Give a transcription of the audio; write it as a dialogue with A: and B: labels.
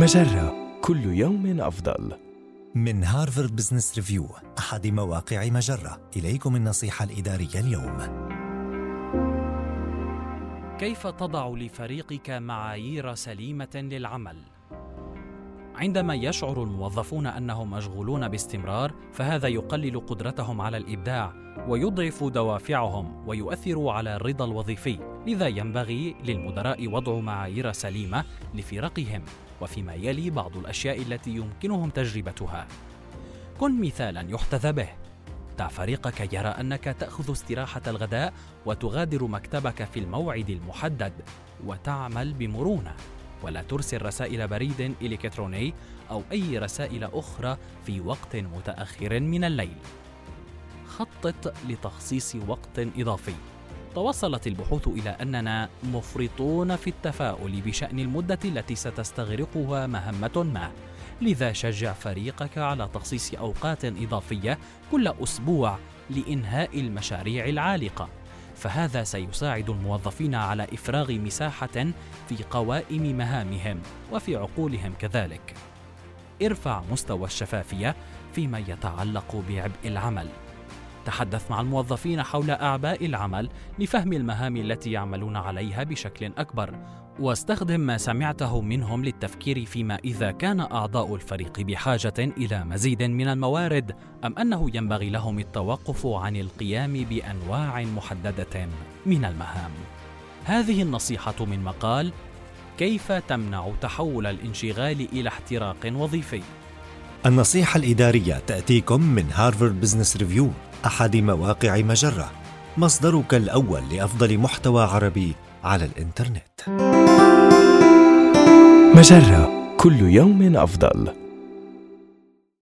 A: مجرة كل يوم أفضل.
B: من هارفارد بزنس ريفيو أحد مواقع مجرة إليكم النصيحة الإدارية اليوم
C: كيف تضع لفريقك معايير سليمة للعمل؟ عندما يشعر الموظفون أنهم مشغولون باستمرار فهذا يقلل قدرتهم على الإبداع ويضعف دوافعهم ويؤثر على الرضا الوظيفي لذا ينبغي للمدراء وضع معايير سليمة لفرقهم وفيما يلي بعض الأشياء التي يمكنهم تجربتها. كن مثالا يحتذى به. دع فريقك يرى أنك تأخذ استراحة الغداء وتغادر مكتبك في الموعد المحدد وتعمل بمرونة. ولا ترسل رسائل بريد إلكتروني أو أي رسائل أخرى في وقت متأخر من الليل. خطط لتخصيص وقت إضافي. توصلت البحوث إلى أننا مفرطون في التفاؤل بشأن المدة التي ستستغرقها مهمة ما. لذا شجع فريقك على تخصيص أوقات إضافية كل أسبوع لإنهاء المشاريع العالقة. فهذا سيساعد الموظفين على إفراغ مساحة في قوائم مهامهم وفي عقولهم كذلك. ارفع مستوى الشفافية فيما يتعلق بعبء العمل. تحدث مع الموظفين حول أعباء العمل لفهم المهام التي يعملون عليها بشكل أكبر. واستخدم ما سمعته منهم للتفكير فيما إذا كان أعضاء الفريق بحاجة إلى مزيد من الموارد أم أنه ينبغي لهم التوقف عن القيام بأنواع محددة من المهام؟ هذه النصيحة من مقال كيف تمنع تحول الانشغال إلى احتراق وظيفي؟
B: النصيحة الإدارية تأتيكم من هارفارد بزنس ريفيو أحد مواقع مجرة مصدرك الأول لأفضل محتوى عربي على الإنترنت
A: مجرة كل يوم أفضل.